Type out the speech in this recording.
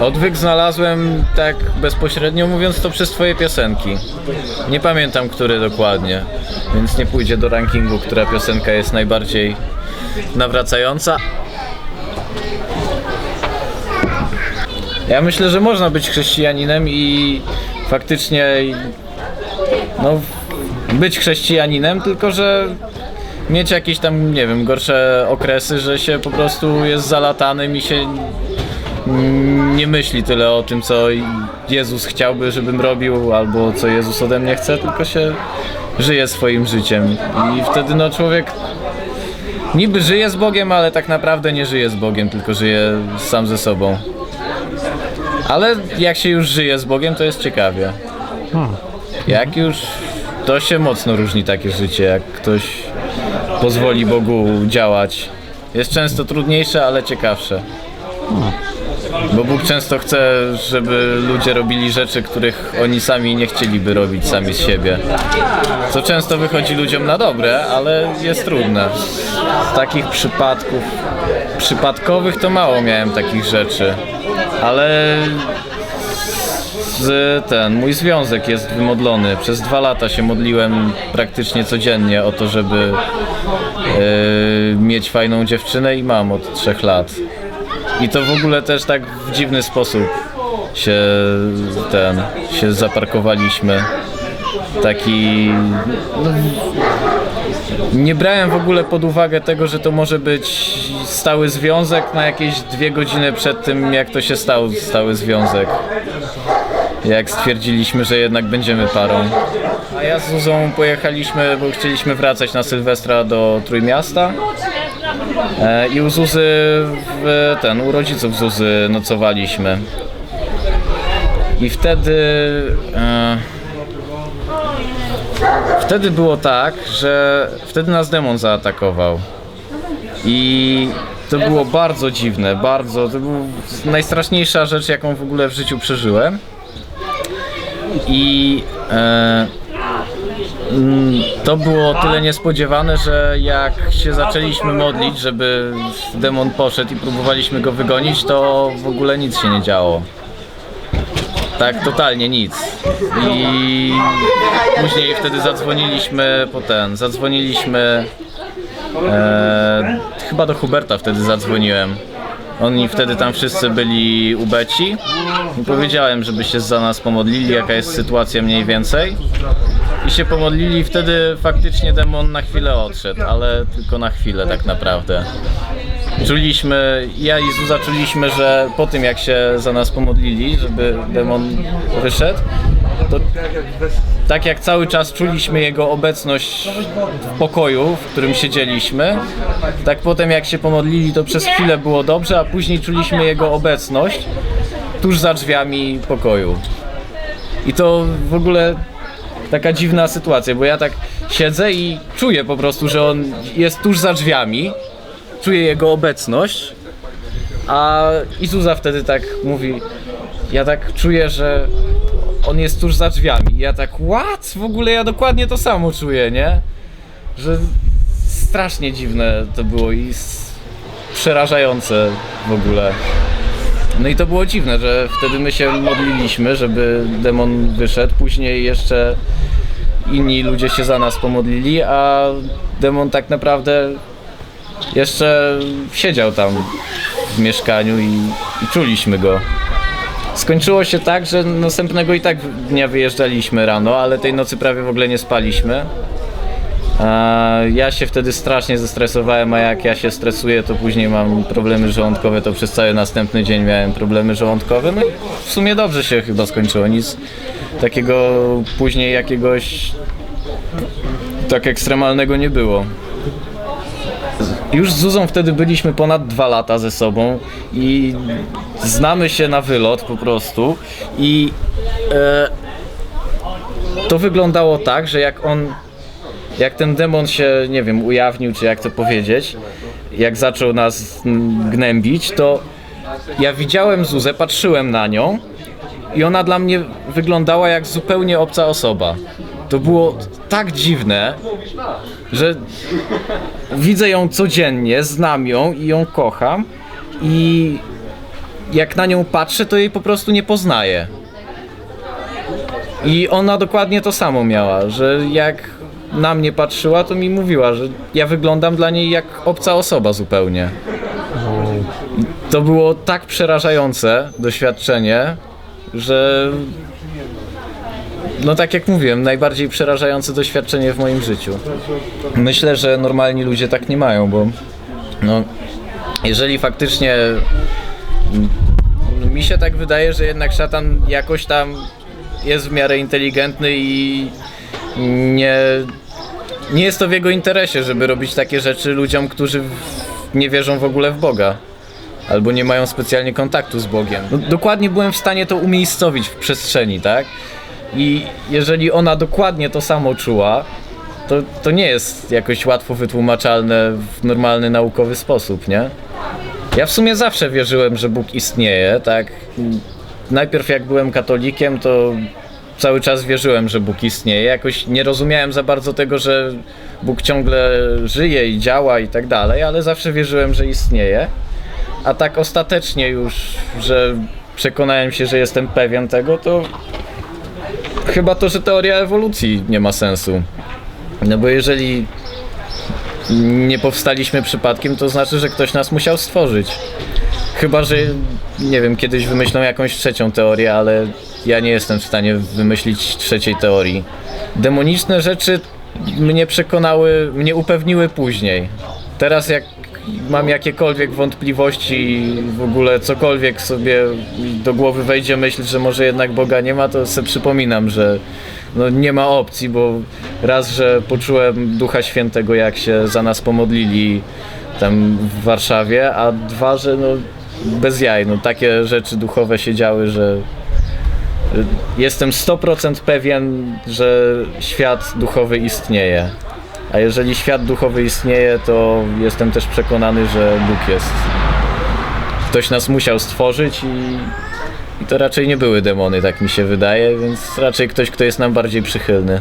Odwyk znalazłem tak bezpośrednio mówiąc to przez twoje piosenki. Nie pamiętam które dokładnie, więc nie pójdzie do rankingu, która piosenka jest najbardziej nawracająca. Ja myślę, że można być chrześcijaninem i faktycznie no, być chrześcijaninem, tylko że mieć jakieś tam, nie wiem, gorsze okresy, że się po prostu jest zalatanym i się nie myśli tyle o tym, co Jezus chciałby, żebym robił, albo co Jezus ode mnie chce, tylko się żyje swoim życiem. I wtedy no człowiek niby żyje z Bogiem, ale tak naprawdę nie żyje z Bogiem, tylko żyje sam ze sobą. Ale jak się już żyje z Bogiem, to jest ciekawie. Jak już to się mocno różni takie życie, jak ktoś pozwoli Bogu działać. Jest często trudniejsze, ale ciekawsze. Bo Bóg często chce, żeby ludzie robili rzeczy, których oni sami nie chcieliby robić sami z siebie. Co często wychodzi ludziom na dobre, ale jest trudne. Z takich przypadków przypadkowych to mało miałem takich rzeczy. Ale z ten, mój związek jest wymodlony. Przez dwa lata się modliłem praktycznie codziennie o to, żeby e, mieć fajną dziewczynę i mam od trzech lat. I to w ogóle też tak w dziwny sposób się ten, się zaparkowaliśmy. Taki no, nie brałem w ogóle pod uwagę tego, że to może być stały związek na jakieś dwie godziny przed tym, jak to się stał stały związek. Jak stwierdziliśmy, że jednak będziemy parą. A ja z Zuzą pojechaliśmy, bo chcieliśmy wracać na Sylwestra do Trójmiasta. E, I u Zuzy, w, ten, u rodziców Zuzy nocowaliśmy. I wtedy... E, Wtedy było tak, że wtedy nas demon zaatakował. I to było bardzo dziwne, bardzo. To była najstraszniejsza rzecz, jaką w ogóle w życiu przeżyłem. I e, mm, to było tyle niespodziewane, że jak się zaczęliśmy modlić, żeby demon poszedł i próbowaliśmy go wygonić, to w ogóle nic się nie działo. Tak, totalnie nic. I później wtedy zadzwoniliśmy po ten, zadzwoniliśmy e, chyba do Huberta wtedy zadzwoniłem. Oni wtedy tam wszyscy byli ubeci i powiedziałem, żeby się za nas pomodlili, jaka jest sytuacja mniej więcej. I się pomodlili i wtedy faktycznie demon na chwilę odszedł, ale tylko na chwilę tak naprawdę. Czuliśmy, ja i Zuza czuliśmy, że po tym jak się za nas pomodlili, żeby demon wyszedł, to tak jak cały czas czuliśmy jego obecność w pokoju, w którym siedzieliśmy, tak potem jak się pomodlili, to przez chwilę było dobrze, a później czuliśmy jego obecność tuż za drzwiami pokoju. I to w ogóle taka dziwna sytuacja, bo ja tak siedzę i czuję po prostu, że on jest tuż za drzwiami, czuję jego obecność, a Izuza wtedy tak mówi, ja tak czuję, że on jest tuż za drzwiami. I ja tak, what? W ogóle ja dokładnie to samo czuję, nie? Że strasznie dziwne to było i przerażające w ogóle. No i to było dziwne, że wtedy my się modliliśmy, żeby demon wyszedł. Później jeszcze inni ludzie się za nas pomodlili, a demon tak naprawdę jeszcze siedział tam w mieszkaniu i, i czuliśmy go. Skończyło się tak, że następnego i tak dnia wyjeżdżaliśmy rano, ale tej nocy prawie w ogóle nie spaliśmy. Ja się wtedy strasznie zestresowałem, a jak ja się stresuję, to później mam problemy żołądkowe, to przez cały następny dzień miałem problemy żołądkowe. No i w sumie dobrze się chyba skończyło, nic takiego później jakiegoś tak ekstremalnego nie było. Już z Zuzą wtedy byliśmy ponad dwa lata ze sobą i znamy się na wylot po prostu i e, to wyglądało tak, że jak on, jak ten demon się, nie wiem, ujawnił, czy jak to powiedzieć, jak zaczął nas gnębić, to ja widziałem Zuzę, patrzyłem na nią i ona dla mnie wyglądała jak zupełnie obca osoba. To było tak dziwne, że widzę ją codziennie, znam ją i ją kocham i jak na nią patrzę, to jej po prostu nie poznaję. I ona dokładnie to samo miała, że jak na mnie patrzyła, to mi mówiła, że ja wyglądam dla niej jak obca osoba zupełnie. To było tak przerażające doświadczenie, że no tak jak mówiłem, najbardziej przerażające doświadczenie w moim życiu. Myślę, że normalni ludzie tak nie mają, bo no, jeżeli faktycznie mm, mi się tak wydaje, że jednak szatan jakoś tam jest w miarę inteligentny i nie, nie jest to w jego interesie, żeby robić takie rzeczy ludziom, którzy nie wierzą w ogóle w Boga. Albo nie mają specjalnie kontaktu z Bogiem. No, dokładnie byłem w stanie to umiejscowić w przestrzeni, tak? I jeżeli ona dokładnie to samo czuła, to, to nie jest jakoś łatwo wytłumaczalne w normalny naukowy sposób, nie? Ja w sumie zawsze wierzyłem, że Bóg istnieje, tak? Najpierw jak byłem katolikiem, to cały czas wierzyłem, że Bóg istnieje. Jakoś nie rozumiałem za bardzo tego, że Bóg ciągle żyje i działa i tak dalej, ale zawsze wierzyłem, że istnieje. A tak ostatecznie już, że przekonałem się, że jestem pewien tego, to chyba to, że teoria ewolucji nie ma sensu. No bo jeżeli nie powstaliśmy przypadkiem, to znaczy, że ktoś nas musiał stworzyć. Chyba, że nie wiem, kiedyś wymyślą jakąś trzecią teorię, ale ja nie jestem w stanie wymyślić trzeciej teorii. Demoniczne rzeczy mnie przekonały, mnie upewniły później. Teraz jak mam jakiekolwiek wątpliwości w ogóle cokolwiek sobie do głowy wejdzie myśl, że może jednak Boga nie ma, to sobie przypominam, że no nie ma opcji, bo raz, że poczułem Ducha Świętego, jak się za nas pomodlili tam w Warszawie, a dwa, że no bez jaj, no takie rzeczy duchowe się działy, że jestem 100% pewien, że świat duchowy istnieje. A jeżeli świat duchowy istnieje, to jestem też przekonany, że Bóg jest. Ktoś nas musiał stworzyć i, i to raczej nie były demony, tak mi się wydaje, więc raczej ktoś, kto jest nam bardziej przychylny.